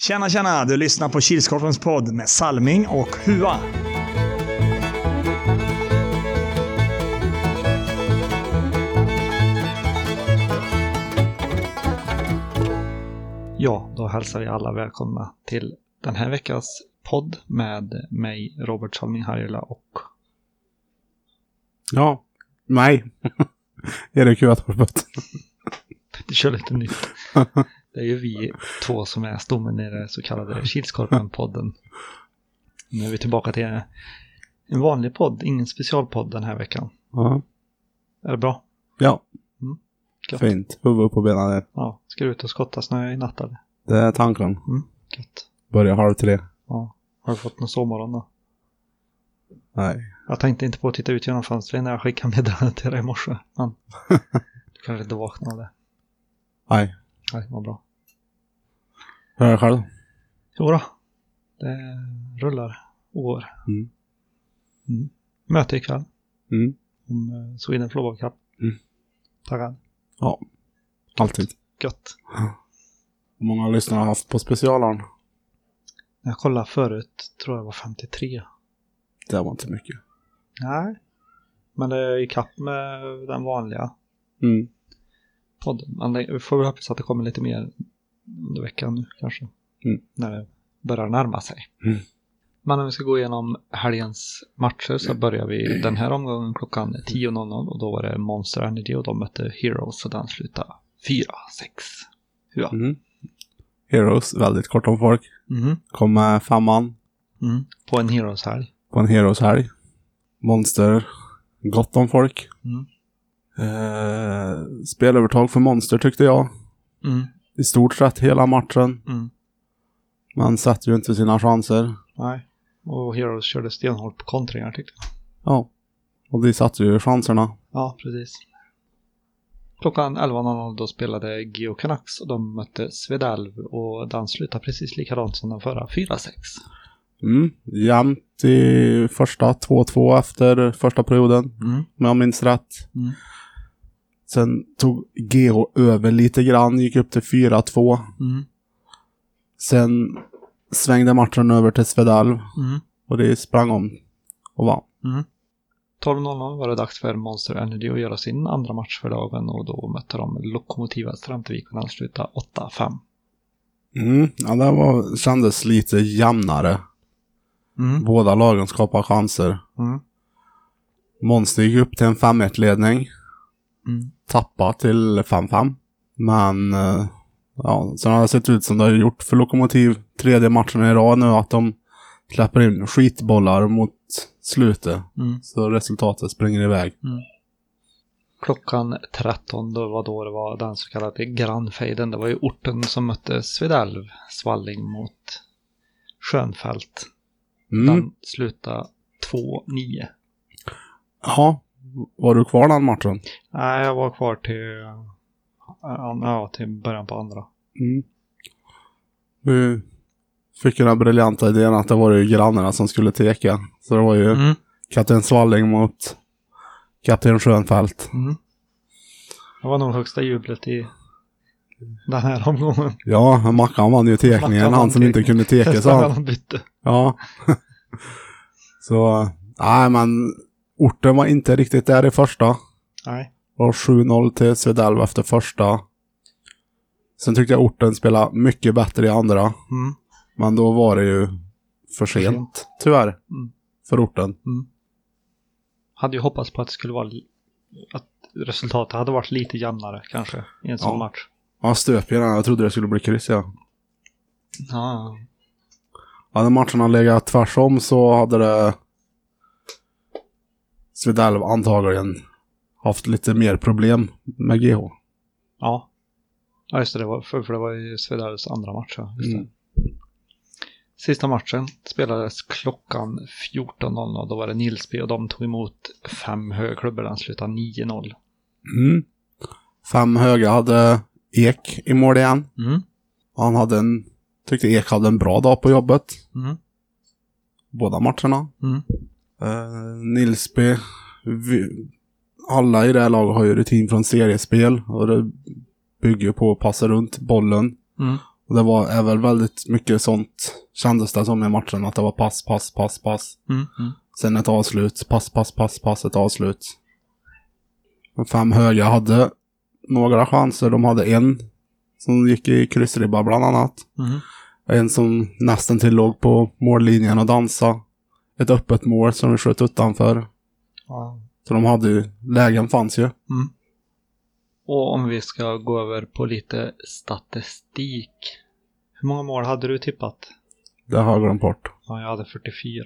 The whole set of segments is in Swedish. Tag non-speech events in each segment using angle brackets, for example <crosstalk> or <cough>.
Tjena, tjena! Du lyssnar på Kilskorpens podd med Salming och Hua. Ja, då hälsar vi alla välkomna till den här veckans podd med mig, Robert Salming Harjula och Ja, mig. <laughs> Erik Götorpet. vi kör lite nytt. <laughs> Det är ju vi två som är stommen i den så kallade Kilskorpen-podden. Nu är vi tillbaka till en vanlig podd, ingen specialpodd den här veckan. Ja, Är det bra? ja Gött. fint. Huvud på benen. Ja, ska du ut och skotta snö i natt eller? Det är tanken. Mm, gött. Börjar halv tre. Ja. Har du fått någon sovmorgon då? Nej. Jag tänkte inte på att titta ut genom fönstret när jag skickade meddelandet till dig i morse. Men <laughs> du kanske inte vaknade. Nej. Nej, vad bra. Hur är det själv? Jo då. det rullar år. Mm. Mm. Möte ikväll Mm. om eh, Sweden Floorball Cup. Mm. Taggad. Ja. Alltid. Gött. Hur många lyssnare har haft på specialaren? När jag kollade förut tror jag det var 53. Det var inte mycket. Nej. Men det är i kapp med den vanliga Mm. podden. Men vi får väl hoppas att det kommer lite mer under veckan nu kanske. Mm. När det börjar närma sig. Mm. Men om vi ska gå igenom helgens matcher så börjar vi den här omgången klockan 10.00 och då var det Monster Energy och de mötte Heroes och den slutade 4-6. Ja. Mm. Heroes, väldigt kort om folk. Mhm. Kom med femman Mm. På en Heroes-helg. på en Heroes-helg. Monster, gott om folk. Mm. Eh, spelövertag för Monster tyckte jag. Mm. I stort sett hela matchen. Mm. Man satte ju inte sina chanser. Nej. Och Heroes körde stenhårt på kontringar tyckte jag. Ja. Och de satte ju chanserna. Ja, precis. Klockan 11.00 då spelade Geo Canucks och de mötte Svedalv och den slutade precis likadant som den förra, 4-6. Mm. Jämnt i första 2-2 efter första perioden. Mm. Om jag minns rätt. Mm. Sen tog GH över lite grann, gick upp till 4-2. Mm. Sen svängde matchen över till Svedalv Mm. och det sprang om och vann. Mm. 12.00 var det dags för Monster Energy att göra sin andra match för dagen och då mötte de Lokomotiva Strömtvik och den slutade 8-5. Mm. Ja, det var, kändes lite jämnare. Mm. Båda lagen skapade chanser. Mm. Monster gick upp till en 5-1-ledning. Mm. Tappa till 5-5. Men eh, ja, sen har det sett ut som det har gjort för Lokomotiv tredje matchen i rad nu att de släpper in skitbollar mot slutet. Mm. Så resultatet springer iväg. Klockan 13 då var då det var den så kallade grannfejden. Det var ju orten som mötte Svedalv, Svalling mot Schönfält. Mm. Den slutade 2-9. Ja, var du kvar den matchen? Nej, jag var kvar till, ja, till början på andra. Mm. Vi fick ju den briljanta idén att det var ju grannarna som skulle teka. Så det var ju Mm. kapten Svalling mot kapten Schönfält. Mm. Det var nog högsta jublet i den här omgången. Ja, Mackan vann ju tekningen. Han som inte kunde teka sa han. bytte. Ja. <laughs> Så, nej men orten var inte riktigt där i första. Nej. Och 7-0 till Svedalv efter första. Sen tyckte jag orten spelade mycket bättre i andra. Mm. Men då var det ju för sent. tyvärr. Mm. För orten. Hade ju hoppats på att det skulle vara att resultatet hade varit lite jämnare kanske i en sån Ja. match. Ja, stöp ju den. Jag trodde det skulle bli kryss, ja. Ja. Hade matcherna legat tvärsom så hade det Svedalv antagligen haft lite mer problem med GH. Ja. Ja, just det. det var, för, för det var ju Svedalvs andra match. Ja. Mm. Sista matchen spelades klockan 14.00. Då var det Nilsby och de tog emot fem högklubbor. Den slutade 9-0. Mm. Fem höga hade Ek i mål igen. Mm. Han hade en, tyckte Ek hade en bra dag på jobbet. Mm. Båda matcherna. Mm. Uh, Nilsby, vi, alla i det här laget har ju rutin från seriespel och det bygger på att passa runt bollen. Mm. Och det var är väl väldigt mycket sånt, kändes det som i matchen, att det var pass, pass, pass, pass. Mm, mm. Sen ett avslut, pass, pass, pass, pass, ett avslut. De fem höga hade några chanser. De hade en som gick i kryssribba bland annat. Mm. En som nästan till låg på mållinjen och dansa. Ett öppet mål som vi sköt utanför. Ja. Så de hade ju, lägen fanns ju. Mm. Och om vi ska gå över på lite statistik. Hur många mål hade du tippat? Det har jag glömt bort. Ja, jag hade 44,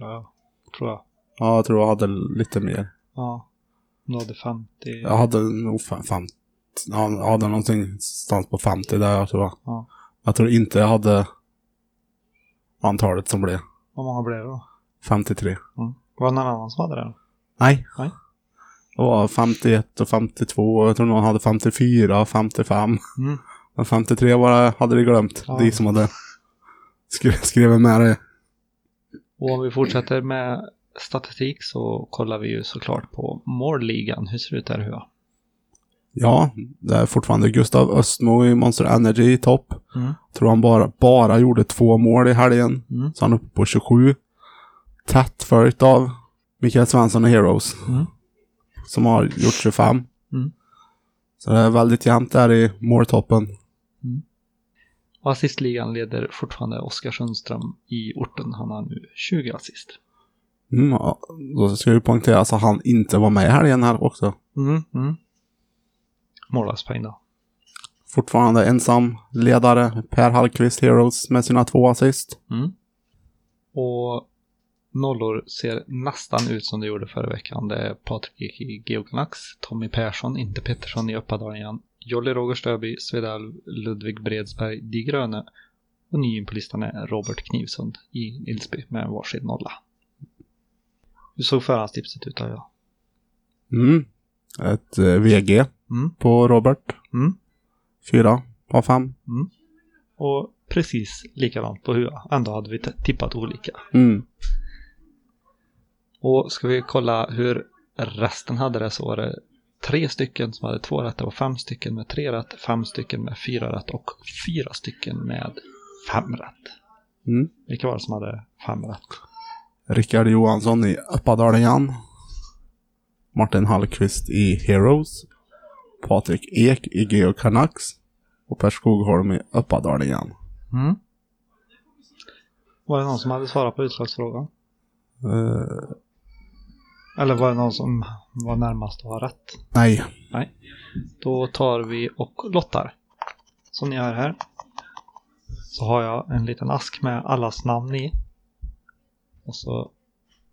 tror jag. Ja, jag tror jag hade lite mer. Ja. Du hade 50. Jag hade nog fa- 50. Ja, jag hade någonting någonstans på 50 där jag tror jag. Ja. Jag tror inte jag hade antalet som blev. Hur många blev det då? 53. Mm. Var det någon annan som hade det? Nej. Nej. Det var 51 och 52. och Jag tror någon hade 54 och 55. Mm. Men 53 var, hade de glömt. Ja. De som hade skri skrivit med det. Och om vi fortsätter med statistik så kollar vi ju såklart på målligan. Hur ser det ut där Hua? Ja, det är fortfarande Gustav Östmo i Monster Energy i topp. Mm. Tror han bara, bara gjorde två mål i helgen. Mm. Så han är uppe på 27. Tätt följt av Mikael Svensson och Heroes. Mm. Som har gjort 25. Mm. Så det är väldigt jämnt där i måltoppen. Och assistligan leder fortfarande Oskar Sundström i orten. Han har nu 20 assist. Mm, ja, då ska ju poängteras att han inte var med i helgen här också. Mm. Mm. Då. Fortfarande ensam ledare Per Hallqvist Heroes med sina två assist. Mm. Och nollor ser nästan ut som det gjorde förra veckan. Det är Patrik i Geognax, Tommy Persson, inte Pettersson i Uppadalen igen, Jolly Roger Stöby, Svedal, Ludvig Bredsberg, De Gröne och ny in på listan är Robert Knivsund i Nilsby med en varsin nolla. Hur såg förhandstipset ut då? Ja? Mm. Ett eh, VG Mm. på Robert. Mm. Fyra av fem. Och precis likadant på Hua. Ändå hade vi tippat olika. Mm. Och ska vi kolla hur resten hade det så var det tre stycken som hade två rätt. Det var fem stycken med tre rätt, fem stycken med fyra rätt och fyra stycken med fem rätt. Mm. Vilka var det som hade fem rätt? Rickard Johansson i Uppadalen igen. Martin Hallqvist i Heroes. Patrik Ek i Geo Canucks. Och Per Skogholm i Uppadalen igen. Mm. Var det någon som hade svarat på utslagsfrågan? Eh, Eller var det någon som var närmast att ha rätt? nej. Nej. Då tar vi och lottar. Som ni hör här. Så har jag en liten ask med allas namn i. Och så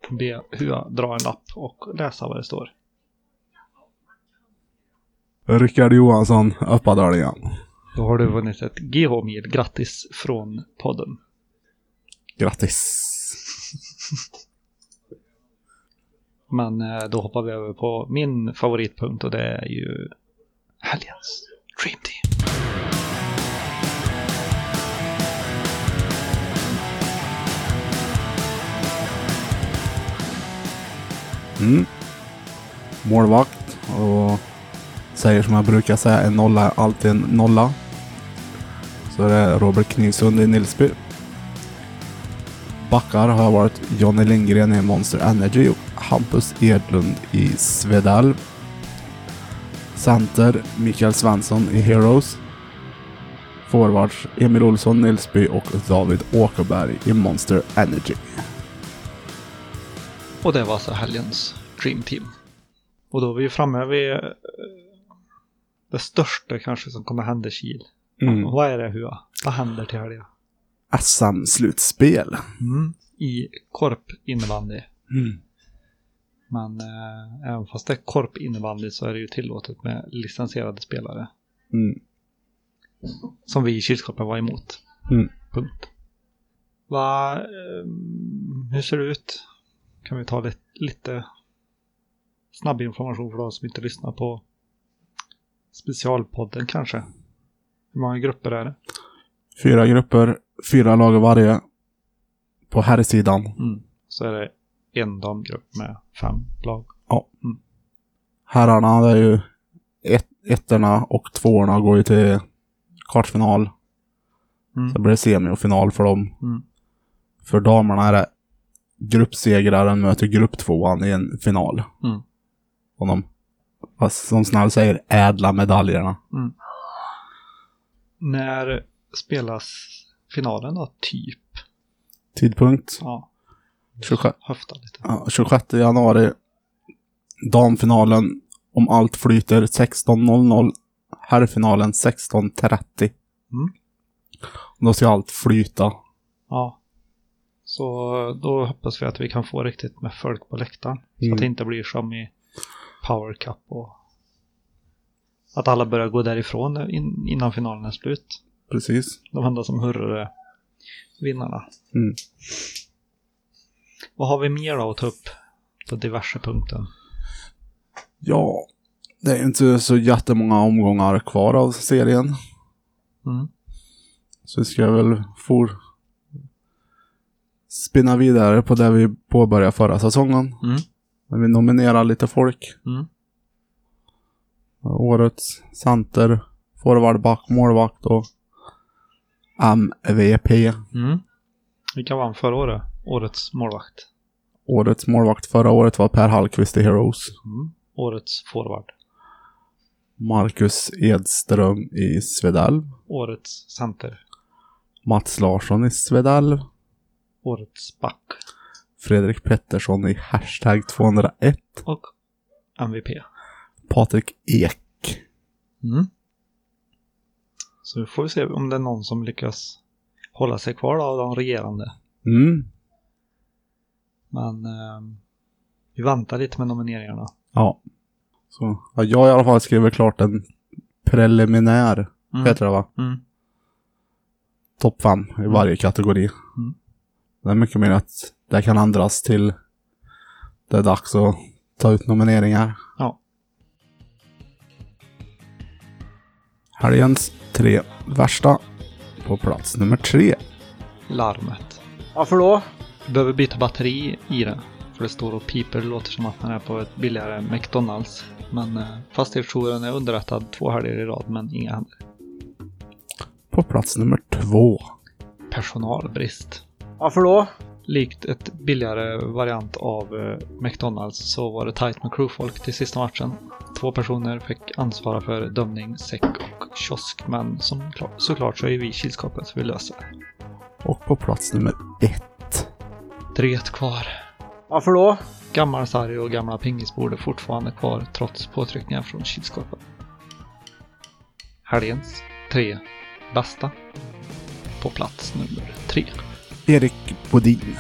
ber jag Hua dra en lapp och läsa vad det står. Rickard Johansson, Uppadalen igen. Då har du vunnit ett GH-mil. Grattis från podden. Grattis. <laughs> Men eh, då hoppar vi över på min favoritpunkt och det är ju helgens Dream Team. Mm. Målvakt och säger som jag brukar säga, en nolla är alltid en nolla. Så det är Robert Knivsund i Nilsby. Backar har varit Johnny Lindgren i Monster Energy och Hampus Edlund i Svedal. Center Mikael Svensson i Heroes. Forwards Emil Olsson Nilsby och David Åkerberg i Monster Energy. Och det var alltså helgens Dream Team. Och då är vi framme vid eh, det största kanske som kommer hända i Kil. Mm. Vad är det Hua? Vad händer till helgen? SM-slutspel. Mm. I korp innebandy. Mm. Men eh, även fast det är korp innebandy så är det ju tillåtet med licensierade spelare. Mm. Som vi i Kilskorpen var emot. Mm. Punkt. Va, eh, hur ser det ut? Kan vi ta lite, lite snabb information för de som inte lyssnar på specialpodden kanske? Hur många grupper är det? Fyra grupper, fyra lag varje. På här sidan. Mm. Så är det en damgrupp med fem lag. Herrarna det är ju ett, ettorna och tvåorna går ju till kvartsfinal. Mm. Så blir det semi och final för dem. Mm. För damerna är det gruppsegraren möter grupptvåan i en final. Mm. Och de, som snäll säger, ädla medaljerna. När spelas finalen då? Typ? Tidpunkt Ja, 26, höfta lite. ja, 26 januari. Damfinalen, om allt flyter, 16.00. Herrfinalen 16.30. Mm. Då ska allt flyta. Ja. Så då hoppas vi att vi kan få riktigt med folk på läktaren. Så Mm. att det inte blir som i Power Cup och att alla börjar gå därifrån in, innan finalen är slut. Precis. De enda som hurrar är vinnarna. Mm. Vad har vi mer då att ta upp på diverse punkten? Ja, det är inte så jättemånga omgångar kvar av serien. Mm. Så vi ska väl for spinna vidare på det vi påbörjade förra säsongen. Mm. När vi nominerar lite folk. Mm. Årets center, forward, back, målvakt och MVP. Mm. Vilka vann förra året? Årets målvakt. Årets målvakt förra året var Per Hallqvist i Heroes. Mm. Årets forward. Marcus Edström i Svedalv. Årets center. Mats Larsson i Svedalv. Årets back. Fredrik Pettersson i hashtag 201. Och MVP. Patrik Ek. Mm. Så får vi se om det är någon som lyckas hålla sig kvar då, av de regerande. Mm. Men eh, vi väntar lite med nomineringarna. Ja. Så, ja, jag i alla fall skrivit klart en preliminär, Mm. heter det va? Mm. Topp fem i varje kategori. Mm. Det är mycket mer att det kan ändras till det är dags att ta ut nomineringar. Helgens tre värsta. På plats nummer tre. Larmet. Varför då? Vi behöver byta batteri i det. För det står och piper. Det låter som att man är på ett billigare McDonalds. Men eh, fastighetsjouren är underrättad två helger i rad men inga händer. På plats nummer två. Personalbrist. Varför då? Likt ett billigare variant av eh, McDonalds så var det tajt med crewfolk till sista matchen. Två personer fick ansvara för dömning, säck och kiosk, men som klart, såklart så är vi kylskåpet så vi löser det. Och på plats nummer ett. Dreet kvar. Varför då? Gammal sarg och gamla pingisbord är fortfarande kvar trots påtryckningar från kylskåpet. Helgens tre bästa. På plats nummer tre. Erik Bodin.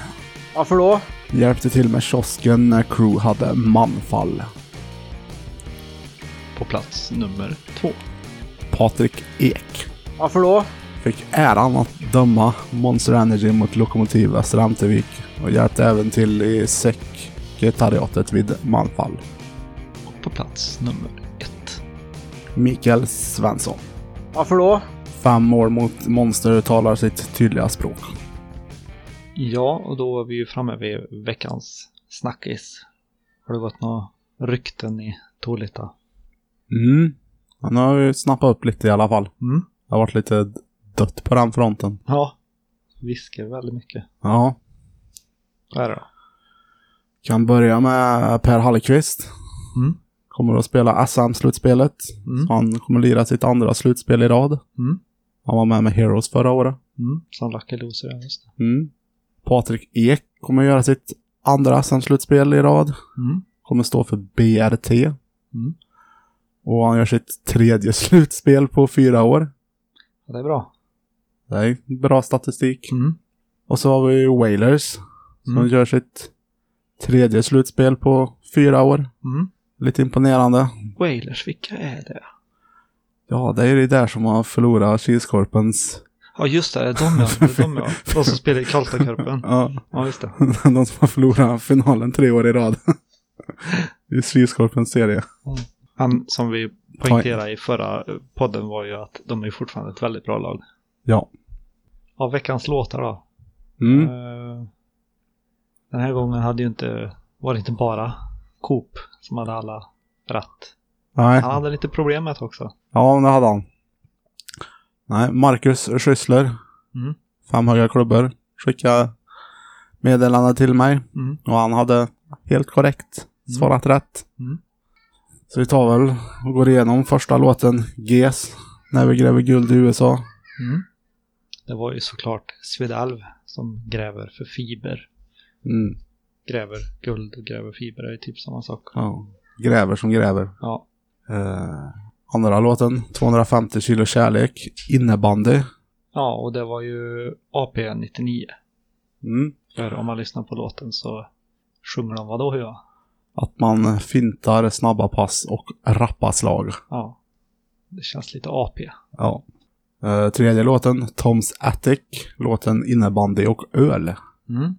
Varför då? Hjälpte till med kiosken när crew hade manfall. På plats nummer två. Patrik Ek. Varför då? Fick äran att döma Monster Energy mot Lokomotiv Västra Ämtervik och hjälpte även till i sekretariatet vid manfall. Och på plats nummer ett. Mikael Svensson. Varför då? Fem mål mot Monster talar sitt tydliga språk. Ja, och då är vi ju framme vid veckans snackis. Har det gått några rykten i Tolita? Mm. Han har ju snappat upp lite i alla fall. Mm. Det har varit lite dött på den fronten. Ja. Viskar väldigt mycket. Ja. Vad är det då? Kan börja med Per Hallqvist. Mm. Kommer att spela SM-slutspelet. Mm. Han kommer lira sitt andra slutspel i rad. Mm. Han var med med Heroes förra året. Mm. Som Lucky Loser, ja just det. Mm. Patrik Ek kommer göra sitt andra SM-slutspel i rad. Mm. Kommer stå för BRT. Mm. Och han gör sitt tredje <laughs> slutspel på fyra år. Ja, det är bra. Det är bra statistik. Mm. Och så har vi Wailers. Som Mm. gör sitt tredje slutspel på fyra år. Mm. Lite imponerande. Wailers, vilka är det? Ja, det är det där som har förlorat Kilskorpens... Ja, just det. De ja. De ja. <laughs> De som spelar i Karlstadcupen. Ja, Ja, just det. <laughs> de som har förlorat finalen tre år i rad. <laughs> I Kilskorpens serie. Han som vi poängterade i förra podden var ju att de är fortfarande ett väldigt bra lag. Ja. Av veckans låtar då. Mm. Eh, Den här gången hade ju inte, var det inte bara Coop som hade alla rätt. Nej. Han hade lite problem med det också. Ja, det hade han. Nej, Marcus Schüssler Mm. Fem höga klubbor. Skickade meddelande till mig. Mm. Och han hade helt korrekt svarat rätt. Mm. Så vi tar väl och går igenom första låten, GES, När vi gräver guld i USA. Mm. Det var ju såklart Svedalv som gräver för fiber. Mm. Gräver guld och gräver fiber är ju typ samma sak. Ja. Gräver som gräver. Ja. Eh, andra låten, 250 kilo kärlek, innebandy. Ja, och det var ju AP 99. Mm. För om man lyssnar på låten så sjunger de vadå hur? Att man fintar snabba pass och rappa slag. Ja. Det känns lite AP. Ja. Eh, tredje låten, Toms Attic, låten innebandy och öl. Mm.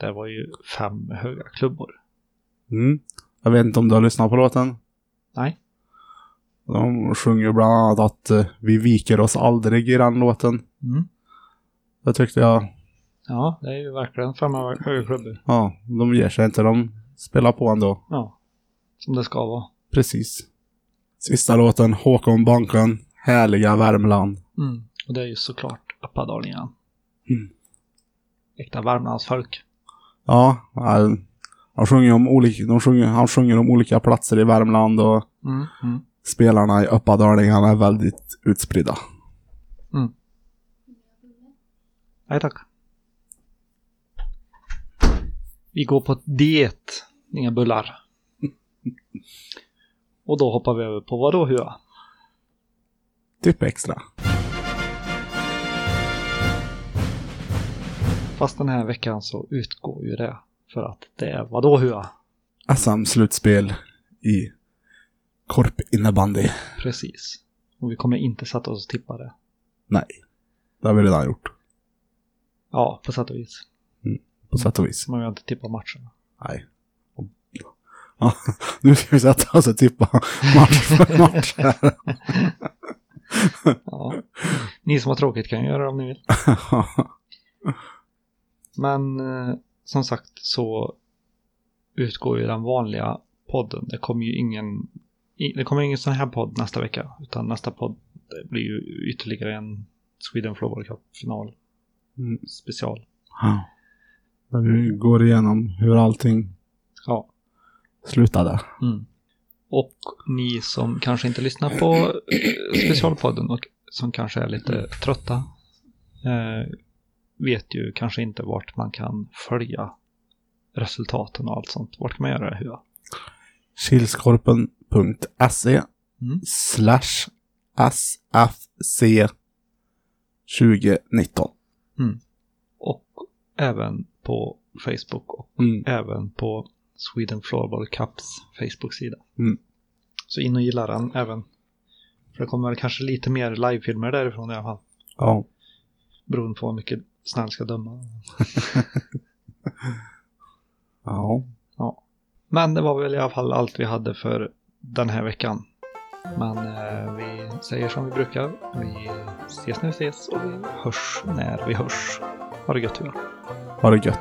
Det var ju fem höga klubbor. Mm. Jag vet inte om du har lyssnat på låten? Nej. De sjunger bland annat att eh, vi viker oss aldrig i den låten. Mm. Det tyckte jag, Ja, det är ju verkligen fem höga klubbor. ja, de ger sig inte. De spelar på ändå. Ja. Som det ska vara. Precis. Sista låten, Håkon Banken, Härliga Värmland. Mm. Och det är ju såklart Uppadalingen. Mm. Äkta Värmlandsfolk. Ja, han, sjunger om olika, de sjunger, han sjunger om olika platser i Värmland och Mm. Mm. Spelarna i Uppadalningarna är väldigt utspridda. Nej tack. Vi går på diet, inga bullar. <laughs> Och då hoppar vi över på vadå hua? Typ extra. Fast den här veckan så utgår ju det för att det är vadå hua? SM-slutspel i korp innebandy. Precis. Och vi kommer inte sätta oss och tippa det. Nej, det har vi redan gjort. Ja, på sätt och vis. På sätt och vis. Men vi har inte tippat matchen. Nej. Ja, <laughs> nu ska vi sätta oss och tippa match för <laughs> match här. Ja. Ni som har tråkigt kan göra det om ni vill. Men eh, som sagt så utgår ju den vanliga podden. Det kommer ju ingen, det kommer ingen sån här podd nästa vecka. Utan nästa podd blir ju ytterligare en Sweden Floorball Cup-final. Mm. Special. Ja. Där vi går igenom hur allting Ja. slutade. Mm. Och ni som kanske inte lyssnar på eh, specialpodden och som kanske är lite trötta eh, vet ju kanske inte vart man kan följa resultaten och allt sånt. Vart kan man göra det? Hur? Kilskorpen.se Mm. slash SFC 2019. Och även på Facebook och Mm. även på Sweden Floorball Cups Facebook-sida. Mm. Så in och gilla den även. För det kommer kanske lite mer livefilmer därifrån i alla fall. Ja. Beroende på hur mycket snäll ska döma. <laughs> Ja. Men det var väl i alla fall allt vi hade för den här veckan. Men eh, vi säger som vi brukar. Vi ses när vi ses och vi hörs när vi hörs. Ha det gött Johan. Ha det gött.